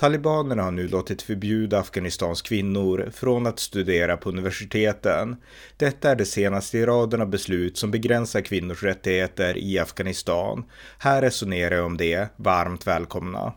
Talibanerna har nu låtit förbjuda Afghanistans kvinnor från att studera på universiteten. Detta är det senaste i raden av beslut som begränsar kvinnors rättigheter i Afghanistan. Här resonerar jag om det. Varmt välkomna!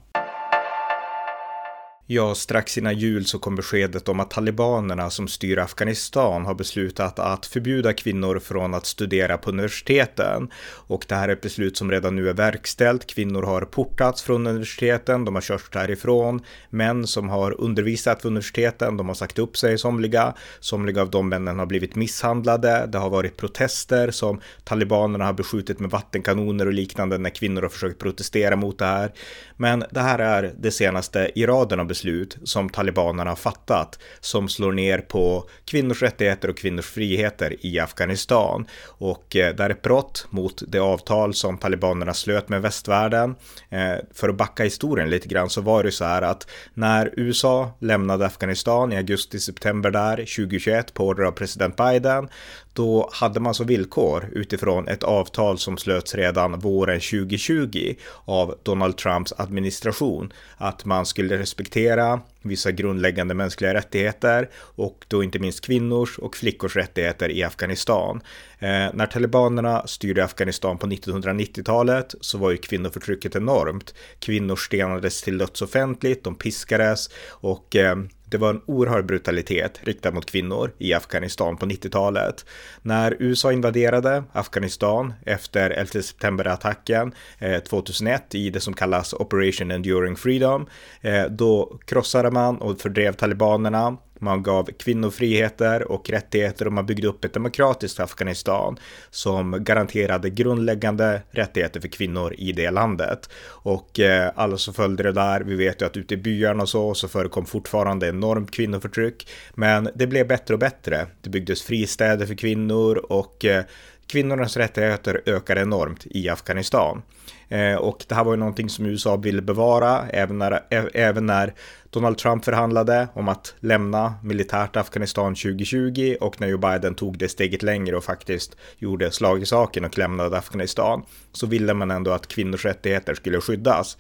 Ja, strax innan jul så kom beskedet om att talibanerna som styr Afghanistan har beslutat att förbjuda kvinnor från att studera på universiteten. Och det här är ett beslut som redan nu är verkställt. Kvinnor har portats från universiteten, de har körts därifrån. Män som har undervisat vid universiteten, de har sagt upp sig somliga. Somliga av de männen har blivit misshandlade. Det har varit protester som talibanerna har beskjutit med vattenkanoner och liknande när kvinnor har försökt protestera mot det här. Men det här är det senaste i raden av beslut beslut som talibanerna har fattat som slår ner på kvinnors rättigheter och kvinnors friheter i Afghanistan. Och eh, det är ett brott mot det avtal som talibanerna slöt med västvärlden. Eh, för att backa historien lite grann så var det så här att när USA lämnade Afghanistan i augusti-september där 2021 på order av president Biden då hade man som villkor utifrån ett avtal som slöts redan våren 2020 av Donald Trumps administration att man skulle respektera vissa grundläggande mänskliga rättigheter och då inte minst kvinnors och flickors rättigheter i Afghanistan. Eh, när talibanerna styrde Afghanistan på 1990-talet så var ju kvinnoförtrycket enormt. Kvinnor stenades till döds offentligt, de piskades och eh, det var en oerhörd brutalitet riktad mot kvinnor i Afghanistan på 90-talet. När USA invaderade Afghanistan efter 11 september-attacken eh, 2001 i det som kallas Operation Enduring Freedom, eh, då krossade man och fördrev talibanerna man gav kvinnor friheter och rättigheter och man byggde upp ett demokratiskt Afghanistan som garanterade grundläggande rättigheter för kvinnor i det landet. Och eh, alla som följde det där, vi vet ju att ute i byarna och så, så förekom fortfarande enormt kvinnoförtryck. Men det blev bättre och bättre. Det byggdes fristäder för kvinnor och eh, kvinnornas rättigheter ökar enormt i Afghanistan. Eh, och det här var ju någonting som USA ville bevara även när, även när Donald Trump förhandlade om att lämna militärt Afghanistan 2020 och när Joe Biden tog det steget längre och faktiskt gjorde slag i saken och lämnade Afghanistan så ville man ändå att kvinnors rättigheter skulle skyddas.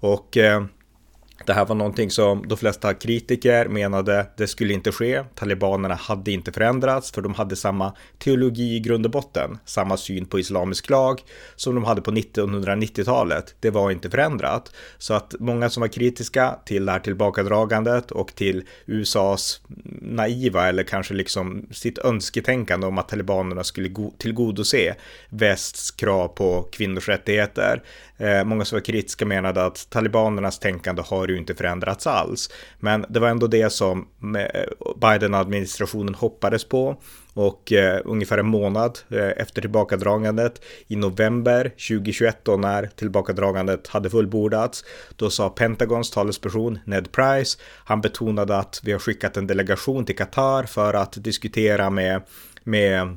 Och eh, det här var någonting som de flesta kritiker menade det skulle inte ske. Talibanerna hade inte förändrats för de hade samma teologi i grund och botten, samma syn på islamisk lag som de hade på 1990-talet. Det var inte förändrat. Så att många som var kritiska till det här tillbakadragandet och till USAs naiva eller kanske liksom sitt önsketänkande om att talibanerna skulle tillgodose västs krav på kvinnors rättigheter. Eh, många som var kritiska menade att talibanernas tänkande har det ju inte förändrats alls. Men det var ändå det som eh, Biden-administrationen hoppades på. Och eh, ungefär en månad eh, efter tillbakadragandet i november 2021 då när tillbakadragandet hade fullbordats då sa Pentagons talesperson Ned Price han betonade att vi har skickat en delegation till Qatar för att diskutera med, med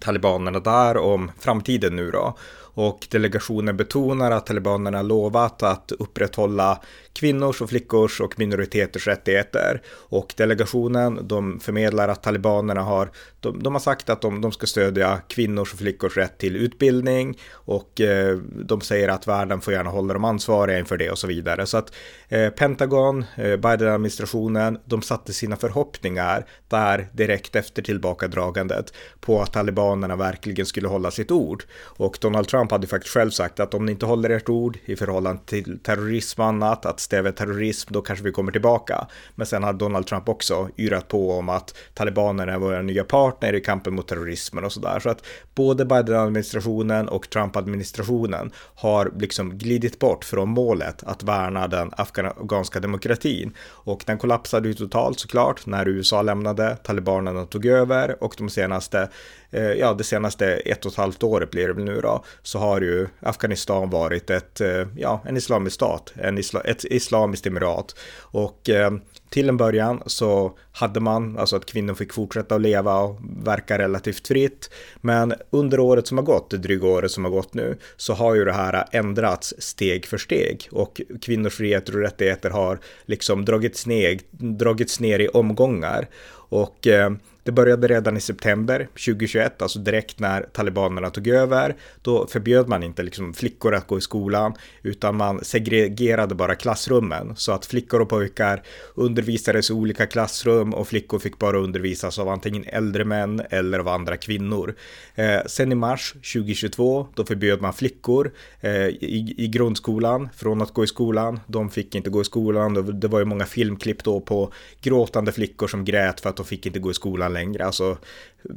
talibanerna där om framtiden nu då och delegationen betonar att talibanerna lovat att upprätthålla kvinnors och flickors och minoriteters rättigheter. Och delegationen, de förmedlar att talibanerna har, de, de har sagt att de, de, ska stödja kvinnors och flickors rätt till utbildning och eh, de säger att världen får gärna hålla dem ansvariga inför det och så vidare. Så att eh, Pentagon, eh, Biden-administrationen, de satte sina förhoppningar där direkt efter tillbakadragandet på att talibanerna verkligen skulle hålla sitt ord. Och Donald Trump hade faktiskt själv sagt att om ni inte håller ert ord i förhållande till terrorism och annat, att stävja terrorism, då kanske vi kommer tillbaka. Men sen har Donald Trump också yrat på om att talibanerna är våra nya partner i kampen mot terrorismen och sådär. Så att både Biden-administrationen och Trump-administrationen har liksom glidit bort från målet att värna den afghanska demokratin. Och den kollapsade ju totalt såklart när USA lämnade, talibanerna tog över och de senaste, Eh, ja det senaste ett och ett halvt året blir det väl nu då, så har ju Afghanistan varit ett, eh, ja, en islamisk stat, en isla, ett islamiskt emirat. Och eh, till en början så hade man, alltså att kvinnor fick fortsätta att leva och verka relativt fritt. Men under året som har gått, det dryga året som har gått nu, så har ju det här ändrats steg för steg och kvinnors friheter och rättigheter har liksom dragits ner, dragits ner i omgångar. Och eh, det började redan i september 2021, alltså direkt när talibanerna tog över. Då förbjöd man inte liksom flickor att gå i skolan, utan man segregerade bara klassrummen så att flickor och pojkar undervisades i olika klassrum och flickor fick bara undervisas av antingen äldre män eller av andra kvinnor. Eh, sen i mars 2022, då förbjöd man flickor eh, i, i grundskolan från att gå i skolan. De fick inte gå i skolan. Det var ju många filmklipp då på gråtande flickor som grät för att de fick inte gå i skolan längre. Alltså,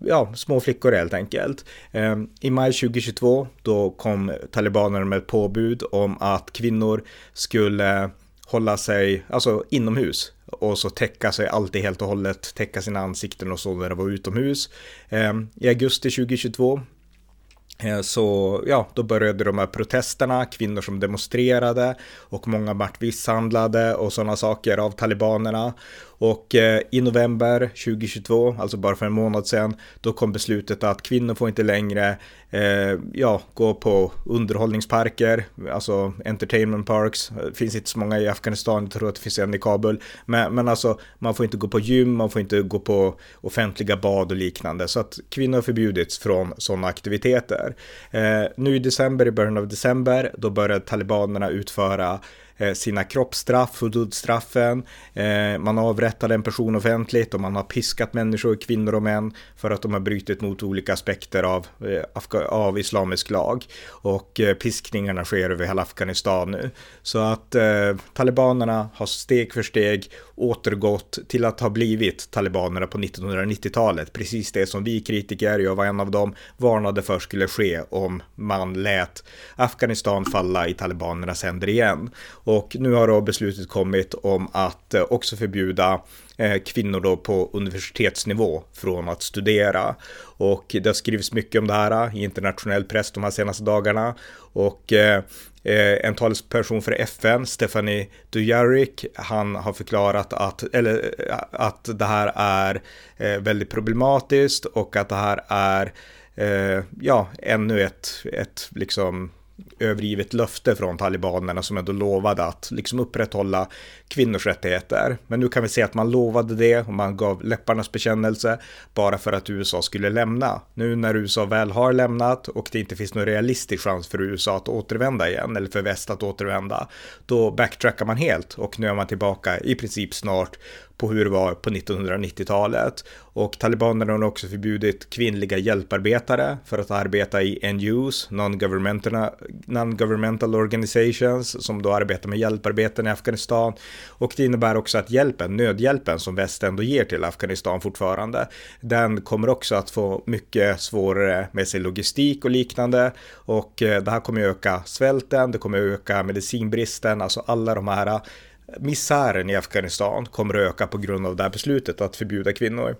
ja, små flickor helt enkelt. Ehm, I maj 2022 då kom talibanerna med ett påbud om att kvinnor skulle hålla sig, alltså inomhus och så täcka sig alltid helt och hållet, täcka sina ansikten och så när det var utomhus. Ehm, I augusti 2022 eh, så ja, då började de här protesterna, kvinnor som demonstrerade och många vart misshandlade och sådana saker av talibanerna. Och eh, i november 2022, alltså bara för en månad sedan, då kom beslutet att kvinnor får inte längre eh, ja, gå på underhållningsparker, alltså entertainment parks. Det finns inte så många i Afghanistan, jag tror att det finns en i Kabul. Men, men alltså, man får inte gå på gym, man får inte gå på offentliga bad och liknande. Så att kvinnor har förbjudits från sådana aktiviteter. Eh, nu i december, i början av december, då började talibanerna utföra Eh, sina kroppsstraff, hududstraffen, eh, man avrättade en person offentligt och man har piskat människor, kvinnor och män för att de har brutit mot olika aspekter av, eh, av islamisk lag. Och piskningarna sker över hela Afghanistan nu. Så att eh, talibanerna har steg för steg återgått till att ha blivit talibanerna på 1990-talet. Precis det som vi kritiker, jag var en av dem, varnade för skulle ske om man lät Afghanistan falla i talibanernas händer igen. Och nu har då beslutet kommit om att eh, också förbjuda eh, kvinnor då på universitetsnivå från att studera. Och det har skrivits mycket om det här eh, i internationell press de här senaste dagarna. Och en talesperson för FN, Stephanie Dujarric, han har förklarat att, eller, att det här är väldigt problematiskt och att det här är ja, ännu ett, ett liksom övergivet löfte från talibanerna som ändå lovade att liksom upprätthålla kvinnors rättigheter. Men nu kan vi se att man lovade det och man gav läpparnas bekännelse bara för att USA skulle lämna. Nu när USA väl har lämnat och det inte finns någon realistisk chans för USA att återvända igen eller för väst att återvända, då backtrackar man helt och nu är man tillbaka i princip snart på hur det var på 1990-talet. Och talibanerna har också förbjudit kvinnliga hjälparbetare för att arbeta i NGOs, non-governmental Non-governmental organizations, som då arbetar med hjälparbeten i Afghanistan. Och det innebär också att hjälpen, nödhjälpen som väst ändå ger till Afghanistan fortfarande, den kommer också att få mycket svårare med sin logistik och liknande. Och eh, det här kommer öka svälten, det kommer öka medicinbristen, alltså alla de här eh, misären i Afghanistan kommer att öka på grund av det här beslutet att förbjuda kvinnor.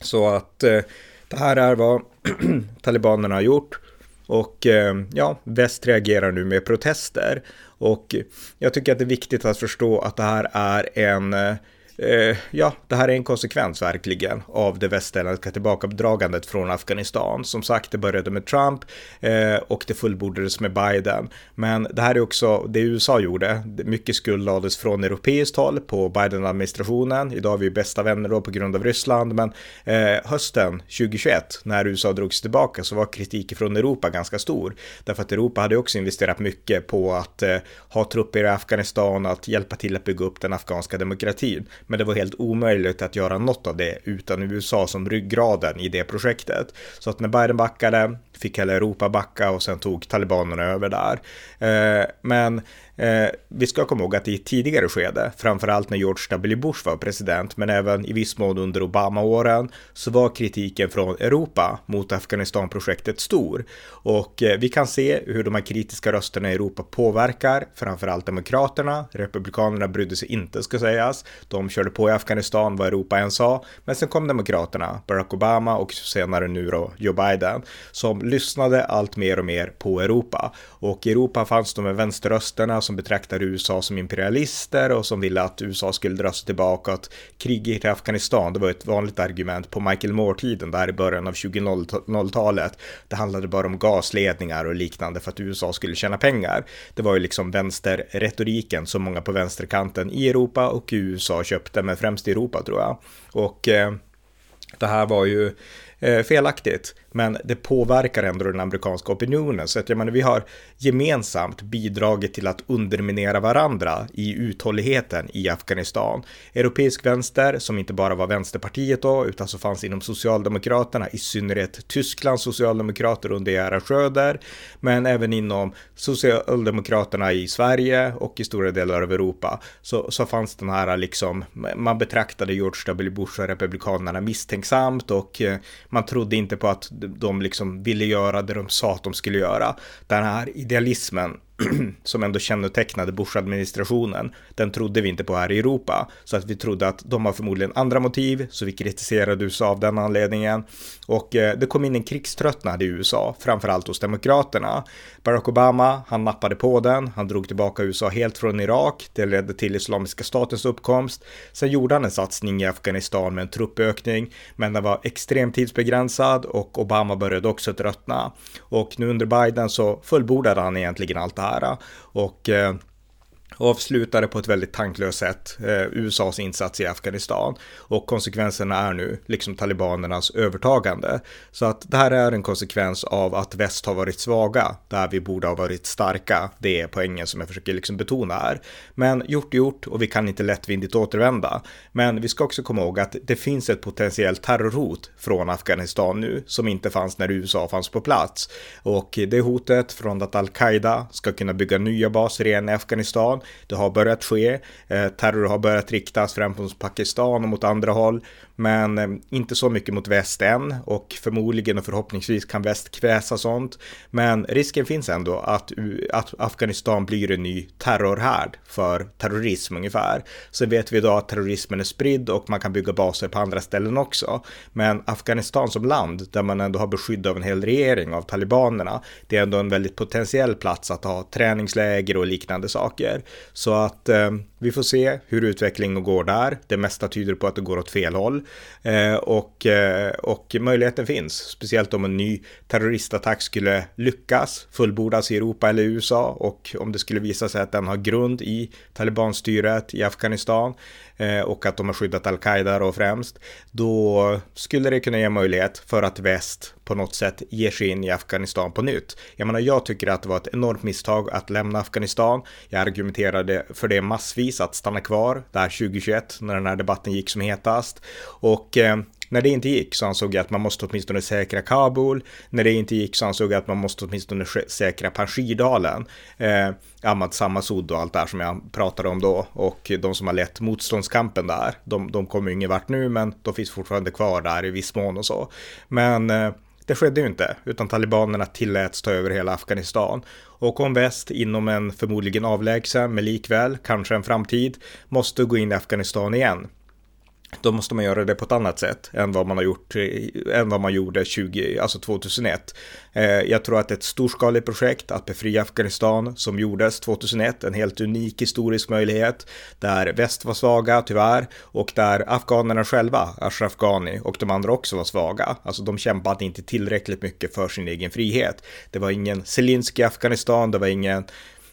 Så att eh, det här är vad talibanerna har gjort. Och eh, ja, väst reagerar nu med protester. Och jag tycker att det är viktigt att förstå att det här är en eh, eh, ja, det här är en konsekvens verkligen av det västerländska tillbakadragandet från Afghanistan. Som sagt, det började med Trump eh, och det fullbordades med Biden. Men det här är också det USA gjorde. Mycket skuld lades från europeiskt håll på Biden-administrationen. Idag är vi bästa vänner då på grund av Ryssland, men eh, hösten 2021 när USA drogs tillbaka så var kritiken från Europa ganska stor. Därför att Europa hade också investerat mycket på att eh, ha trupper i Afghanistan, att hjälpa till att bygga upp den afghanska demokratin. Men det var helt omöjligt att göra något av det utan USA som ryggraden i det projektet. Så att när Biden backade fick hela Europa backa och sen tog talibanerna över där. Eh, men Eh, vi ska komma ihåg att i ett tidigare skede, framförallt när George W. Bush var president, men även i viss mån under Obama-åren, så var kritiken från Europa mot Afghanistan-projektet stor. Och eh, vi kan se hur de här kritiska rösterna i Europa påverkar framförallt Demokraterna. Republikanerna brydde sig inte, ska sägas. De körde på i Afghanistan vad Europa än sa. Men sen kom Demokraterna, Barack Obama och senare nu då Joe Biden, som lyssnade allt mer och mer på Europa. Och i Europa fanns de här vänsterrösterna som betraktade USA som imperialister och som ville att USA skulle dra sig tillbaka. Att kriget i Afghanistan, det var ett vanligt argument på Michael Moore-tiden där i början av 2000-talet. Det handlade bara om gasledningar och liknande för att USA skulle tjäna pengar. Det var ju liksom vänsterretoriken som många på vänsterkanten i Europa och i USA köpte, men främst i Europa tror jag. Och eh, det här var ju eh, felaktigt men det påverkar ändå den amerikanska opinionen. Så att jag menar, vi har gemensamt bidragit till att underminera varandra i uthålligheten i Afghanistan. Europeisk vänster, som inte bara var Vänsterpartiet då, utan som fanns inom Socialdemokraterna, i synnerhet Tysklands socialdemokrater under Gerhard Schröder, men även inom Socialdemokraterna i Sverige och i stora delar av Europa, så, så fanns den här liksom, man betraktade George W. Bush och Republikanerna misstänksamt och eh, man trodde inte på att de liksom ville göra det de sa att de skulle göra. Den här idealismen som ändå kännetecknade Bush-administrationen, den trodde vi inte på här i Europa. Så att vi trodde att de har förmodligen andra motiv, så vi kritiserade USA av den anledningen. Och eh, det kom in en krigströttnad i USA, framförallt hos demokraterna. Barack Obama, han nappade på den, han drog tillbaka USA helt från Irak, det ledde till Islamiska statens uppkomst. Sen gjorde han en satsning i Afghanistan med en truppökning, men den var extremt tidsbegränsad och Obama började också tröttna. Och nu under Biden så fullbordade han egentligen allt det här. Och eh, avslutade på ett väldigt tanklöst sätt eh, USAs insats i Afghanistan och konsekvenserna är nu liksom talibanernas övertagande. Så att det här är en konsekvens av att väst har varit svaga där vi borde ha varit starka. Det är poängen som jag försöker liksom betona här. Men gjort är gjort och vi kan inte lättvindigt återvända. Men vi ska också komma ihåg att det finns ett potentiellt terrorhot från Afghanistan nu som inte fanns när USA fanns på plats. Och det hotet från att al-Qaida ska kunna bygga nya baser igen i Afghanistan det har börjat ske. Eh, terror har börjat riktas främst mot Pakistan och mot andra håll men eh, inte så mycket mot väst än och förmodligen och förhoppningsvis kan väst kväsa sånt. Men risken finns ändå att, att Afghanistan blir en ny terrorhärd för terrorism ungefär. Sen vet vi idag att terrorismen är spridd och man kan bygga baser på andra ställen också. Men Afghanistan som land, där man ändå har beskydd av en hel regering av talibanerna, det är ändå en väldigt potentiell plats att ha träningsläger och liknande saker. Så att eh, vi får se hur utvecklingen går där. Det mesta tyder på att det går åt fel håll. Eh, och, eh, och möjligheten finns, speciellt om en ny terroristattack skulle lyckas fullbordas i Europa eller USA och om det skulle visa sig att den har grund i talibanstyret i Afghanistan Eh, och att de har skyddat al-Qaida då främst, då skulle det kunna ge möjlighet för att väst på något sätt ger sig in i Afghanistan på nytt. Jag menar, jag tycker att det var ett enormt misstag att lämna Afghanistan. Jag argumenterade för det massvis att stanna kvar där 2021 när den här debatten gick som hetast. Och eh, när det inte gick så ansåg jag att man måste åtminstone säkra Kabul. När det inte gick så ansåg jag att man måste åtminstone säkra Panjshirdalen. Eh, Ahmad Samasud och allt det här som jag pratade om då. Och de som har lett motståndskampen där. De, de kommer ingen vart nu men de finns fortfarande kvar där i viss mån och så. Men eh, det skedde ju inte, utan talibanerna tilläts ta över hela Afghanistan. Och om väst inom en förmodligen avlägsen, men likväl kanske en framtid, måste gå in i Afghanistan igen då måste man göra det på ett annat sätt än vad man har gjort, än vad man gjorde 20, alltså 2001. Eh, jag tror att ett storskaligt projekt att befria Afghanistan som gjordes 2001, en helt unik historisk möjlighet där väst var svaga tyvärr och där afghanerna själva, Ashraf Ghani och de andra också var svaga. Alltså de kämpade inte tillräckligt mycket för sin egen frihet. Det var ingen Zelensky i Afghanistan, det var ingen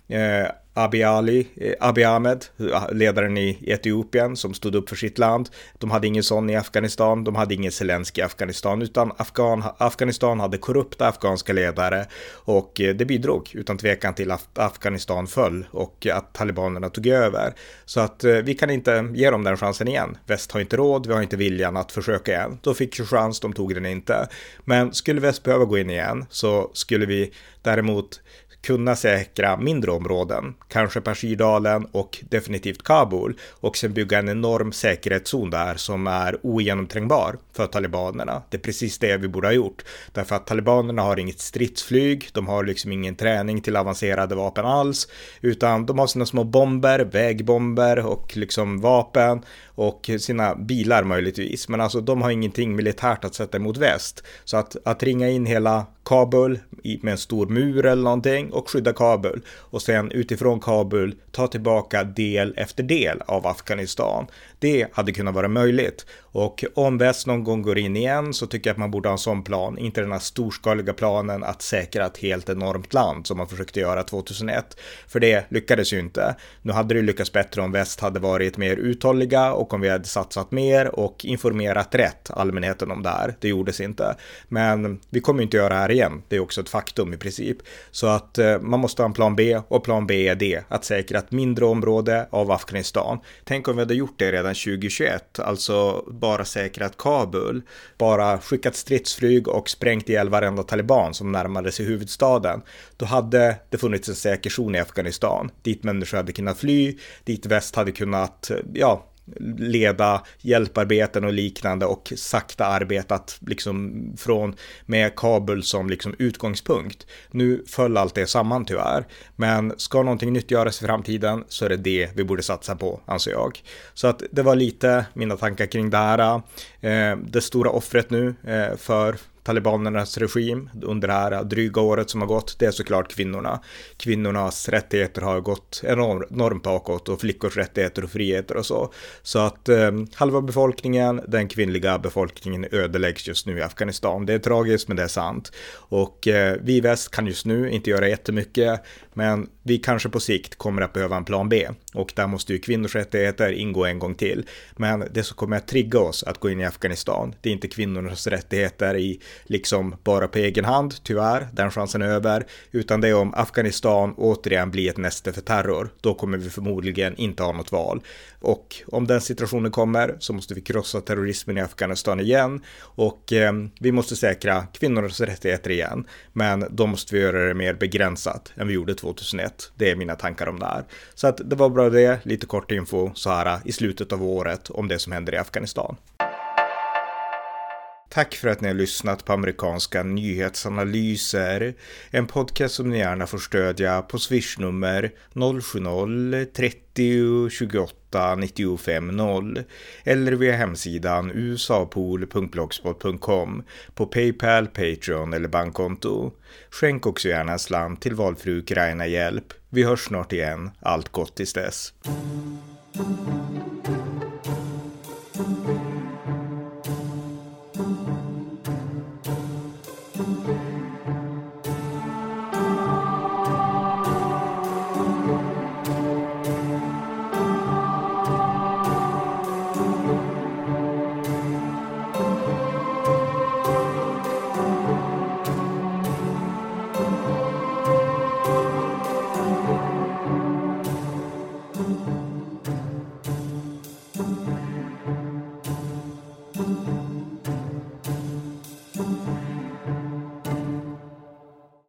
eh, Abiy Ali, eh, Abiy Ahmed, ledaren i Etiopien som stod upp för sitt land. De hade ingen sån i Afghanistan, de hade ingen Zelensky i Afghanistan, utan Afghan, Afghanistan hade korrupta afghanska ledare och eh, det bidrog utan tvekan till att Afghanistan föll och att talibanerna tog över. Så att eh, vi kan inte ge dem den chansen igen. Väst har inte råd, vi har inte viljan att försöka igen. De fick ju chans, de tog den inte. Men skulle väst behöva gå in igen så skulle vi däremot kunna säkra mindre områden, kanske Pashirdalen och definitivt Kabul och sen bygga en enorm säkerhetszon där som är ogenomträngbar för talibanerna. Det är precis det vi borde ha gjort, därför att talibanerna har inget stridsflyg, de har liksom ingen träning till avancerade vapen alls, utan de har sina små bomber, vägbomber och liksom vapen och sina bilar möjligtvis. Men alltså de har ingenting militärt att sätta emot väst. Så att, att ringa in hela Kabul med en stor mur eller någonting och skydda Kabul och sen utifrån Kabul ta tillbaka del efter del av Afghanistan. Det hade kunnat vara möjligt och om väst någon gång går in igen så tycker jag att man borde ha en sån plan, inte den här storskaliga planen att säkra ett helt enormt land som man försökte göra 2001. För det lyckades ju inte. Nu hade det lyckats bättre om väst hade varit mer uthålliga och om vi hade satsat mer och informerat rätt allmänheten om det här. Det gjordes inte. Men vi kommer inte göra det här igen. Det är också ett faktum i princip. Så att eh, man måste ha en plan B och plan B är det, att säkra ett mindre område av Afghanistan. Tänk om vi hade gjort det redan 2021, alltså bara säkrat Kabul, bara skickat stridsflyg och sprängt ihjäl varenda taliban som närmade sig huvudstaden. Då hade det funnits en säker zon i Afghanistan, dit människor hade kunnat fly, dit väst hade kunnat, eh, ja, leda hjälparbeten och liknande och sakta arbetat liksom från med Kabul som liksom utgångspunkt. Nu föll allt det samman tyvärr, men ska någonting nytt göras i framtiden så är det det vi borde satsa på, anser jag. Så att det var lite mina tankar kring det här. Eh, det stora offret nu eh, för talibanernas regim under det här dryga året som har gått, det är såklart kvinnorna. Kvinnornas rättigheter har gått enormt bakåt och flickors rättigheter och friheter och så. Så att eh, halva befolkningen, den kvinnliga befolkningen ödeläggs just nu i Afghanistan. Det är tragiskt men det är sant. Och eh, vi i väst kan just nu inte göra jättemycket, men vi kanske på sikt kommer att behöva en plan B och där måste ju kvinnors rättigheter ingå en gång till. Men det som kommer att trigga oss att gå in i Afghanistan, det är inte kvinnornas rättigheter i liksom bara på egen hand, tyvärr, den chansen är över, utan det är om Afghanistan återigen blir ett näste för terror. Då kommer vi förmodligen inte ha något val. Och om den situationen kommer så måste vi krossa terrorismen i Afghanistan igen och eh, vi måste säkra kvinnornas rättigheter igen. Men då måste vi göra det mer begränsat än vi gjorde 2001. Det är mina tankar om det här. Så att det var bra det, lite kort info så här i slutet av året om det som händer i Afghanistan. Tack för att ni har lyssnat på amerikanska nyhetsanalyser. En podcast som ni gärna får stödja på swishnummer 070-30 28 95 0 eller via hemsidan usapool.blogspot.com på Paypal, Patreon eller bankkonto. Skänk också gärna en slant till valfri Ukraina-hjälp. Vi hörs snart igen. Allt gott tills dess.